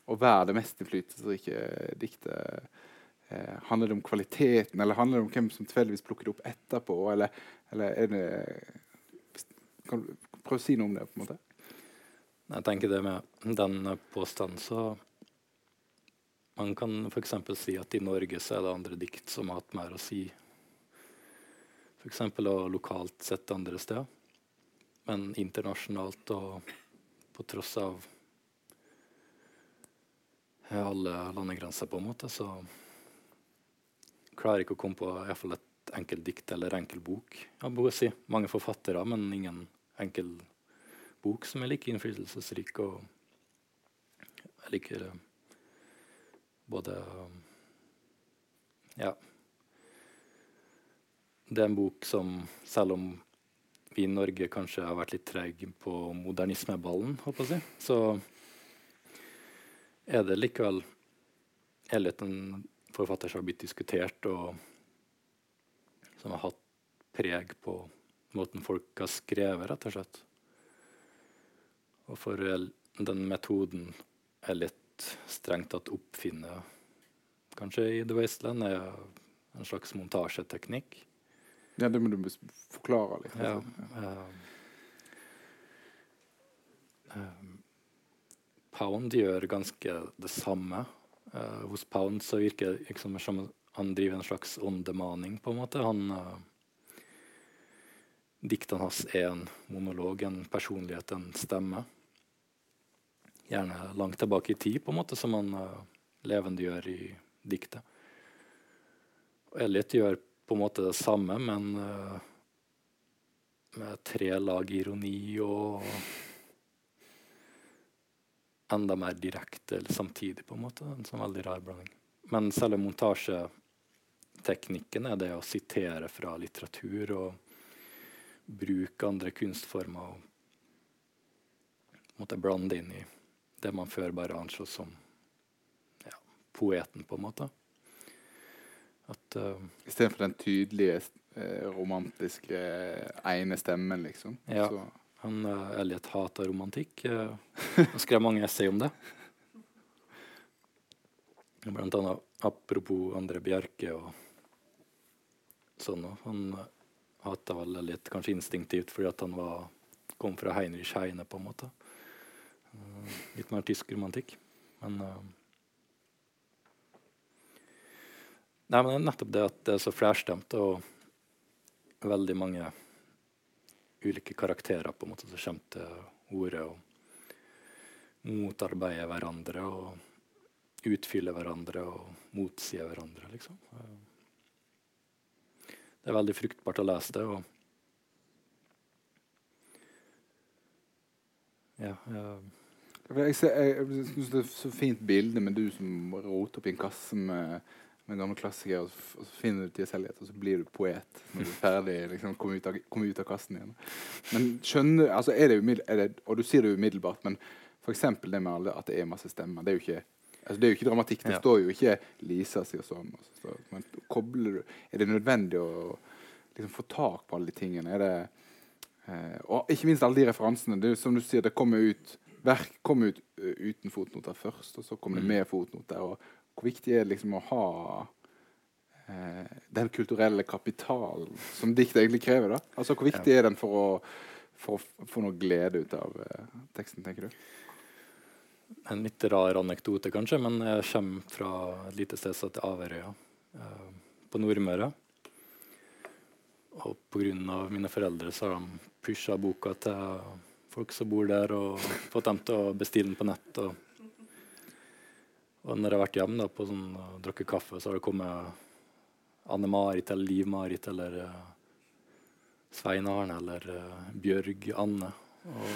å være det mest innflytelsesrike diktet? Eh, handler det om kvaliteten, eller handler det om hvem som tilfeldigvis plukker det opp etterpå? Eller, eller er det Kan du prøve å si noe om det? på en måte? Jeg tenker det med den påstanden, så man kan f.eks. si at i Norge så er det andre dikt som har hatt mer å si. F.eks. og lokalt sett andre steder. Men internasjonalt og på tross av alle landegrenser, på en måte, så klarer jeg ikke å komme på iallfall et enkelt dikt eller enkel bok. Jeg må si mange forfattere, men ingen enkel bok som er like innflytelsesrik. og jeg liker både Ja. Det er en bok som, selv om vi i Norge kanskje har vært litt trege på modernismeballen, håper jeg, så er det likevel Elliot en forfatter som har blitt diskutert, og som har hatt preg på måten folk har skrevet, rett og slett. Og for den metoden er litt strengt tatt oppfinne kanskje i The Wasteland, er en slags montasjeteknikk. Ja, det må du forklare litt. Ja, uh, uh, Pound gjør ganske det samme. Uh, hos Pound så virker det liksom som han driver en slags åndemaning, på en måte. Han, diktene hans er en monolog, en personlighet, en stemme gjerne langt tilbake i tid, på en måte, som man uh, levendegjør i diktet. Elliot gjør på en måte det samme, men uh, med tre lag ironi og enda mer direkte eller samtidig, på en måte. En sånn veldig rar blanding. Men selve montasjeteknikken er det å sitere fra litteratur og bruke andre kunstformer og måtte blande inn i det man før bare anså som ja, poeten, på en måte. At uh, Istedenfor den tydelige, eh, romantiske eh, ene stemmen, liksom? Ja. Så. Han, uh, Elliot hater romantikk. Uh, han skrev mange essay om det. Blant annet apropos André Bjerke og sånn. Han hata vel litt kanskje instinktivt fordi han var, kom fra Heinrich Heine, på en måte. Litt mer tysk romantikk. Men uh, Nei, men det er nettopp det at det er så flerstemt og veldig mange ulike karakterer på en måte som kommer til ordet og motarbeider hverandre og utfyller hverandre og motsier hverandre, liksom. Det er veldig fruktbart å lese det. og ja, jeg, jeg, jeg synes det er så fint bilde med du som roter opp i en kasse med med gamle klassikere, og, så finner du tilfeldighet, og så blir du poet når du er ferdig. liksom Kommer ut, kom ut, av kassen igjen. Men skjønner, altså er det, er det Og du sier det umiddelbart, men f.eks. det med alle, at det er masse stemmer. Det er jo ikke, altså det er jo ikke dramatikk. Det ja. står jo ikke 'Lisa sier sånn'. Så, men kobler du Er det nødvendig å liksom, få tak på alle de tingene? Er det, eh, og ikke minst alle de referansene. Det som du sier, det kommer ut verk kom ut uten fotnoter først, og så kom det mm. med fotnoter. Og, hvor viktig er det liksom å ha eh, den kulturelle kapitalen som dikt egentlig krever? da? Altså Hvor viktig ja. er den for å, for å få noe glede ut av eh, teksten, tenker du? En litt rar anekdote, kanskje, men jeg kommer fra et lite sted som heter Averøya eh, på Nordmøre. Og pga. mine foreldre så har de pusha boka til folk som bor der, og fått dem til å bestille den på nett. og og når jeg har vært hjemme da, på sånn, og drukket kaffe, så har det kommet Anne-Marit eller Liv-Marit eller uh, Svein Arne eller uh, Bjørg Anne. Og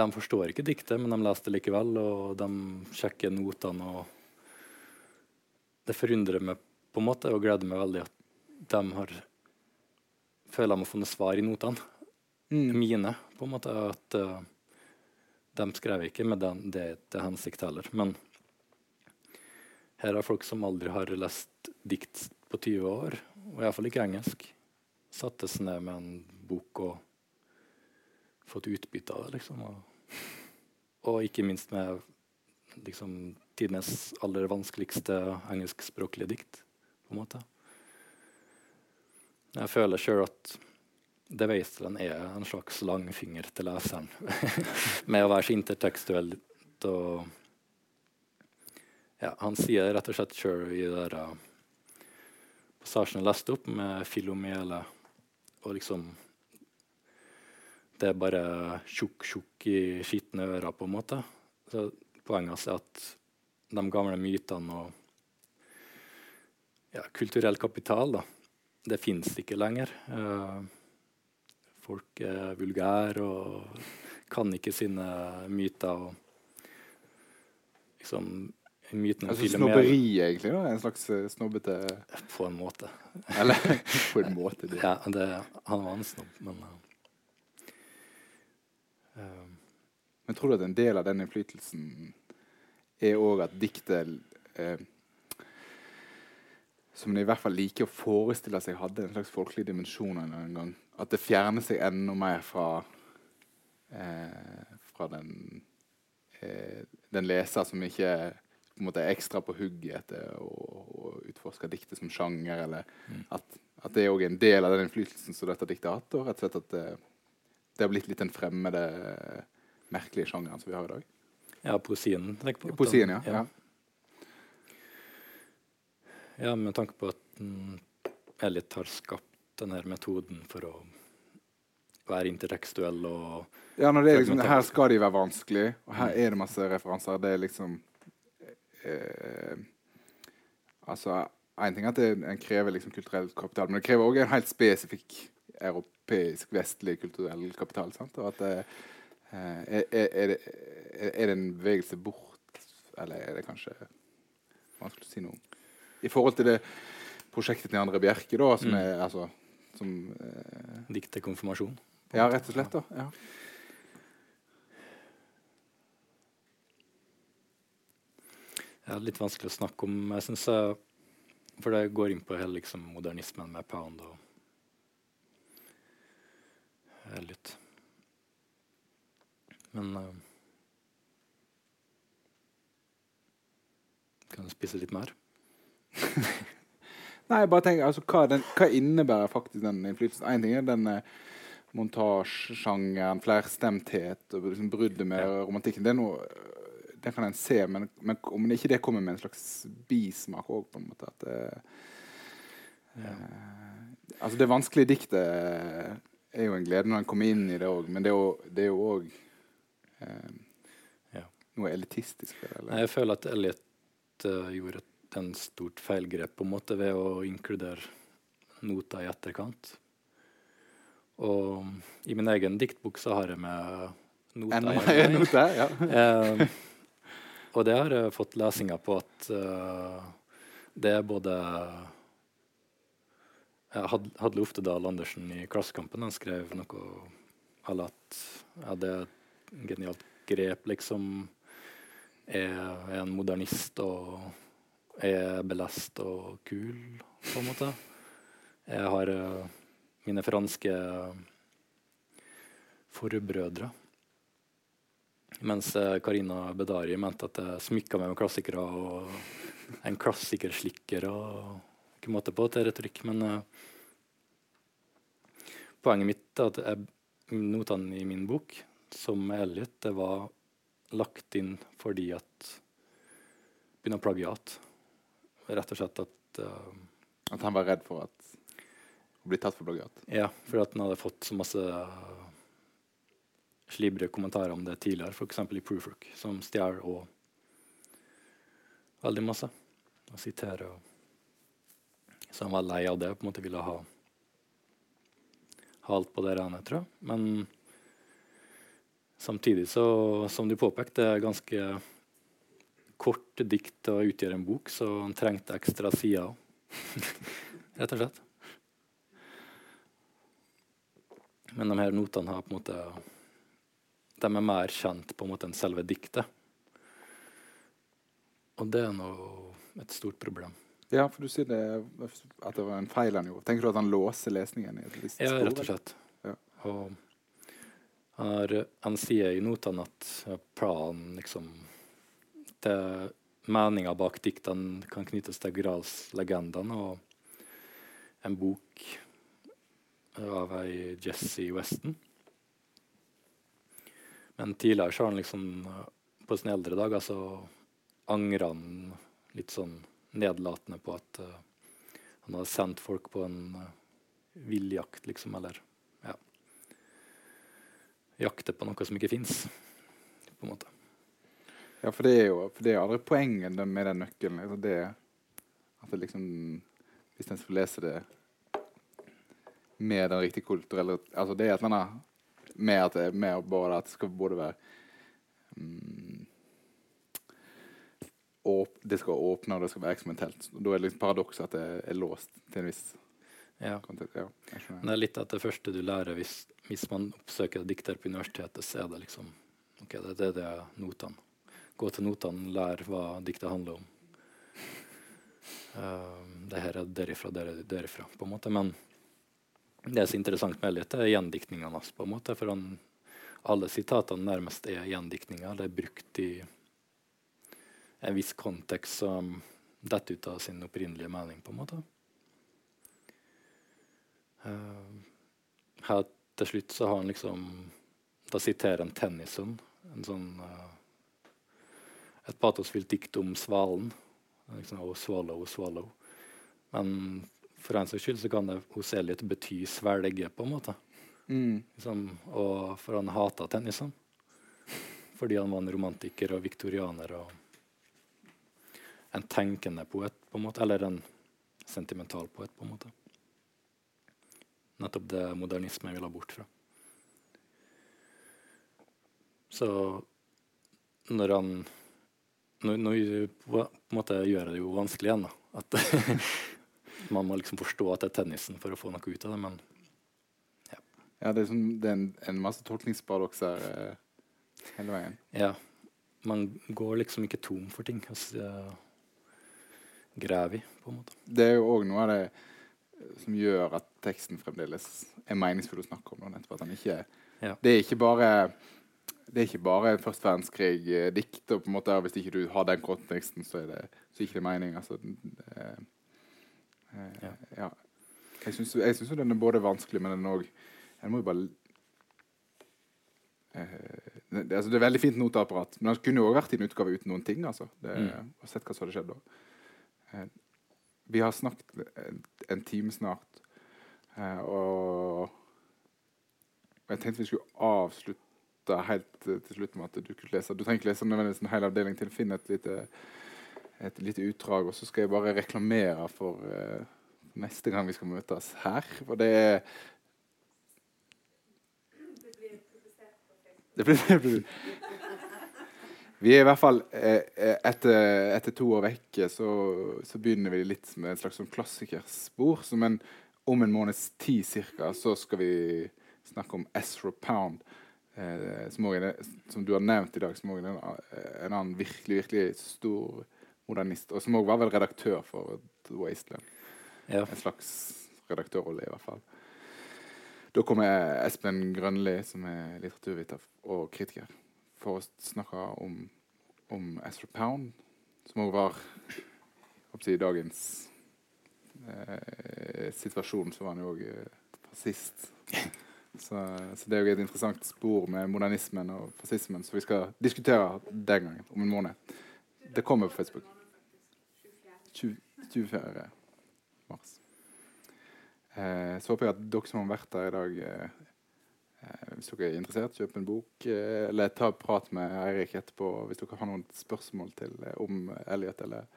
de forstår ikke diktet, men de leser det likevel, og de sjekker notene. og Det forundrer meg på en måte og gleder meg veldig at de har føler de har funnet svar i notene. Mm. Mine, på en måte. at... Uh, de skrev ikke med den, det til hensikt heller. Men her er folk som aldri har lest dikt på 20 år, og iallfall ikke engelsk. Satte seg ned med en bok og fått utbytte av det, liksom. Og, og ikke minst med liksom, tidenes aller vanskeligste engelskspråklige dikt, på en måte. Jeg føler sjøl at The den er en slags langfinger til leseren med å være så intertekstuell. Og, ja, han sier rett og slett sjøl i der, uh, passasjen jeg leste opp med Filomele og liksom Det er bare tjukk-tjukk i skitne ører, på en måte. Så poenget hans er at de gamle mytene og ja, kulturell kapital, da, det fins ikke lenger. Uh, folk er vulgære og kan ikke sine myter. og liksom mytene altså Snobberi, egentlig? da? En slags uh, snobbete På en måte. Eller på en måte. Det. Ja, det, han var en snobb, men uh, Men tror du at en del av den innflytelsen er òg at diktet uh, som de i hvert fall liker å forestille seg hadde en slags folkelig dimensjon en gang at det fjerner seg enda mer fra, eh, fra den, eh, den, leser som ikke på måte er ekstra på hugget etter å, utforske diktet som sjanger. eller mm. at, at, det er også en del av den innflytelsen som dette diktet har hatt. og rett og slett at det, det har blitt litt den fremmede, merkelige sjangeren som vi har i dag. Ja, poesien. Poesien, ja. ja. Ja, med tanke på at den er litt har skapt denne metoden for å være intertekstuell og Ja, når det er liksom, her skal de være vanskelig, og her er det masse referanser. Det er liksom eh, Altså, én ting er at en krever liksom kulturell kapital, men det krever òg en helt spesifikk europeisk, vestlig kulturell kapital. Sant? Og at det, eh, er, er, det, er, det, en bevegelse bort, eller er det kanskje vanskelig å si noe om? I forhold til det prosjektet til André Bjerke, da, som mm. er altså som eh, Dikt til konfirmasjon? Ja, rett og slett. da, ja. Det er litt vanskelig å snakke om, jeg synes, for det går inn på hele liksom, modernismen med Pound og litt Men uh, spise litt mer. Nei, jeg bare tenker, altså, hva, den, hva innebærer faktisk den innflytelsen? Én ting er den eh, montasjesjangeren, flerstemthet og liksom bruddet med Ja. romantikken. Det er noe det kan en se, men, men om ikke det kommer med en slags bismak òg, på en måte at det, eh, Altså, det vanskelige diktet er jo en glede når en kommer inn i det òg, men det er jo- òg eh, Ja. noe elitistisk eller? Jeg føler at Elliot uh, gjorde et en stort feilgrep på en måte ved å inkludere noter i etterkant. Og i min egen diktbok så har jeg med noter. Note, ja. Eh, og det har jeg fått lesinga på at uh, det er både jeg Hadle Oftedal Andersen i Klassekampen han skrev noe à la at ja, det er et genialt grep, liksom. Jeg er en modernist og er belest og kul, på en måte. Jeg har eh, mine franske forbrødre. Mens eh, Karina Bedari mente at jeg smykka meg med klassikere og en klassikerslikker og ikke måte på til retorikk. Men uh, poenget mitt er at jeg, notene i min bok, som Elliot, det var lagt inn fordi at Begynner plagiat. Rett og slett at uh, At han var redd for at å bli tatt for plagiat. Ja, fordi at han hadde fått så masse slibre kommentarer om det tidligere, f.eks. i Proofrook, som stjeler og veldig masse. Og siterer og Så han var lei av det på en måte ville ha, ha alt på det rene, tror jeg. Men samtidig, så, som du påpekte, det er ganske kort dikt og utgjør en bok, så han trengte ekstra sider. Rett og slett. Men de her notene har på en måte De er mer kjent på en måte enn selve diktet. Og det er nå et stort problem. Ja, for du sier det, at det var en feil han gjorde. Tenker du at han låser lesningen? i et visst Ja, rett og slett. Ja. Og han, har, han sier i notene at planen liksom det Meninga bak diktene kan knyttes til Grals-legendene og en bok av ei Jesse Weston. Men tidligere så har han liksom på sine eldre dager så angra han litt sånn nedlatende på at uh, han hadde sendt folk på en uh, villjakt, liksom, eller ja Jakte på noe som ikke fins, på en måte. Ja, for det er jo for det er aldri poenget med den nøkkelen. Altså det, at det liksom Hvis en skal lese det med den riktige kulturelle Altså det er et eller annet med at det, med både at det skal både være mm, åp, Det skal åpne, og det skal være eksperimentelt. Da er det liksom paradokset at det er låst til en viss Ja. kontekst. Ja. Det er litt at det første du lærer hvis, hvis man oppsøker dikter på universitetet, så er det liksom OK, det, det, det er notene. Gå til notene, lær hva diktet handler om. Uh, det her er derifra, der, derifra, på en måte. Men det som er interessant med Elliot, er gjendiktningene hans, på en måte. For han, alle sitatene nærmest er gjendiktninger. Det er brukt i en viss kontekst som detter ut av sin opprinnelige mening, på en måte. Uh, her til slutt så har han liksom Da siterer han Tennyson, en sånn uh, Et patosfylt dikt om svalen. Liksom, oh, swallow, swallow. Men for en saks skyld så kan det hos Elliot bety svelge, på en måte. Mm. Liksom, og for han hata Tennyson. Fordi han var en romantiker og viktorianer og en tenkende poet, på en måte. Eller en sentimental poet, på en måte. Nettopp det modernisme vil ha bort fra. Så når han Nå, nå på en måte gjør jeg det jo vanskelig igjen, da. At man må liksom forstå at det er tennisen for å få noe ut av det, men Ja, det er, som, det er en, en masse tolkningsparadokser eh, hele veien. Ja. Man går liksom ikke tom for ting. Altså, graver i, på en måte. Det er jo òg noe av det eh, som gjør at teksten fremdeles er meningsfull å snakke om. noe. Nettopp at han ikke Ja. Det er ikke bare det er ikke bare en første verdenskrig-dikt. og på en måte Hvis ikke du har den konteksten, så er det så ikke det mening. Altså, eh, eh, ja. ja. Jeg syns jo den er både vanskelig, men den òg En må jo bare eh, det, altså, det, er veldig fint noteapparat, men den kunne jo òg vært i en utgave uten noen ting. altså. Det, mm. Og sett hva som hadde skjedd da. Eh, vi har snakket en, en time snart, eh, og jeg tenkte vi skulle avslutte helt til slutt med at du kunne lese. Du trenger ikke lese nødvendigvis en hel avdeling til. Finn et lite, et lite utdrag, og så skal jeg bare reklamere for uh, neste gang vi skal møtes her. For det er Det blir, det blir. Vi er i hvert fall eh, eh, etter, etter, to år vekke så, så, begynner vi litt med et slags sånn klassikerspor. Som en, om en måneds tid cirka, så skal vi snakke om Ezra Pound. Eh, som, er, som, du har nevnt i dag, som også er en, en annen virkelig, virkelig stor modernist. Og som òg var vel redaktør for The Wasteland. Ja. En slags redaktørrolle, i hvert fall. Da kommer Espen Grønli, som er litteraturviter og kritiker for å snakke om, om Ezra Pound, som òg var si, dagens eh, situasjon, så var han jo òg eh, fascist. Så, så, det er jo et interessant spor med modernismen og fascismen som vi skal diskutere den gangen, om en måned. Det kommer på Facebook. 24. mars. Eh, så håper jeg at dere som har vært der i dag, eh, Eh, hvis dere er interessert, kjøp en bok. Eh, eller ta prat med Eirik etterpå hvis dere har noen spørsmål til, eh, om Elliot eller,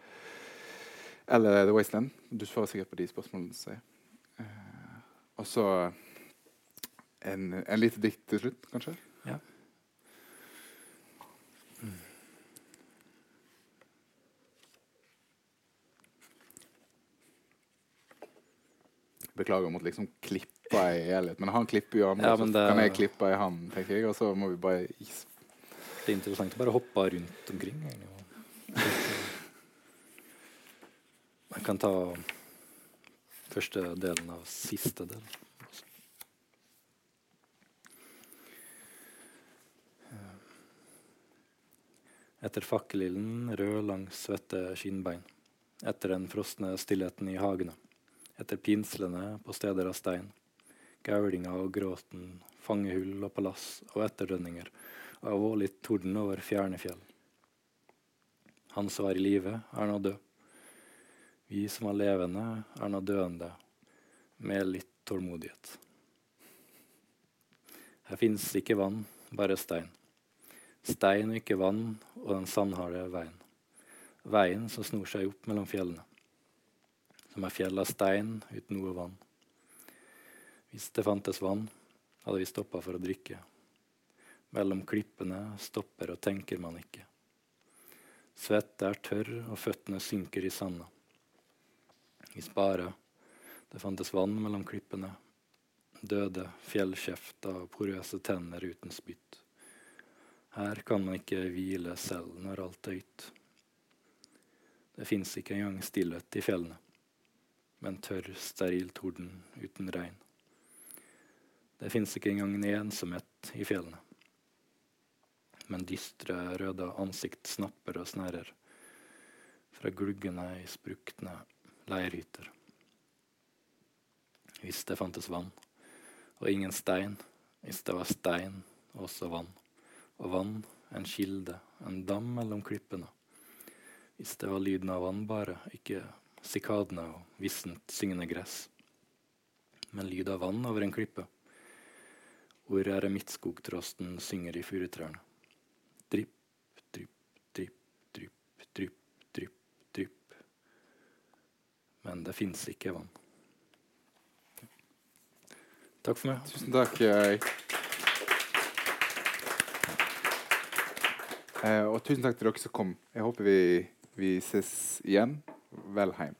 eller The Wasteland. Du svarer sikkert på de spørsmålene. Så. og så en, en lite dikt til slutt, kanskje? Ja. Mm. Beklager, om at liksom klippa i Elliot. Men han klipper jo ja, så det, kan jeg klippe i han, tenker jeg. Og så må vi bare Det er interessant å bare hoppe rundt omkring. Jeg kan ta første delen av siste del. Etter fakkelilden rød langs svette skinnbein. Etter den frosne stillheten i hagene. Etter pinslene på steder av stein gaulinga og gråten, fangehull og palass og etterdønninger av vårlig torden over fjerne fjell. Han som var i live, er nå død. Vi som er levende, er nå døende, med litt tålmodighet. Her fins ikke vann, bare stein. Stein og ikke vann og den sandharde veien. Veien som snor seg opp mellom fjellene. Som er fjell av stein uten noe vann. Hvis det fantes vann, hadde vi stoppa for å drikke. Mellom klippene stopper og tenker man ikke. Svette er tørr, og føttene synker i sanda. Hvis bare det fantes vann mellom klippene, døde fjellkjeft og porøse tenner uten spytt. Her kan man ikke hvile selv når alt er høyt. Det fins ikke engang stillhet i fjellene, men tørr, steril torden uten regn. Det fins ikke engang en ensomhet i fjellene. Men dystre, røde ansikt snapper og snerrer fra gluggene i sprukne leirhytter. Hvis det fantes vann, og ingen stein, hvis det var stein, også vann, og vann, en kilde, en dam mellom klippene. Hvis det var lyden av vann bare, ikke sikadene og vissent syngende gress, men lyd av vann over en klippe. Hvor eremittskogtrosten synger i furutrærne. Drypp, drypp, drypp, drypp, drypp, drypp, drypp. Men det fins ikke vann. Takk for meg. Tusen takk. Og tusen takk til dere som kom. Jeg håper vi, vi ses igjen. Vel heim.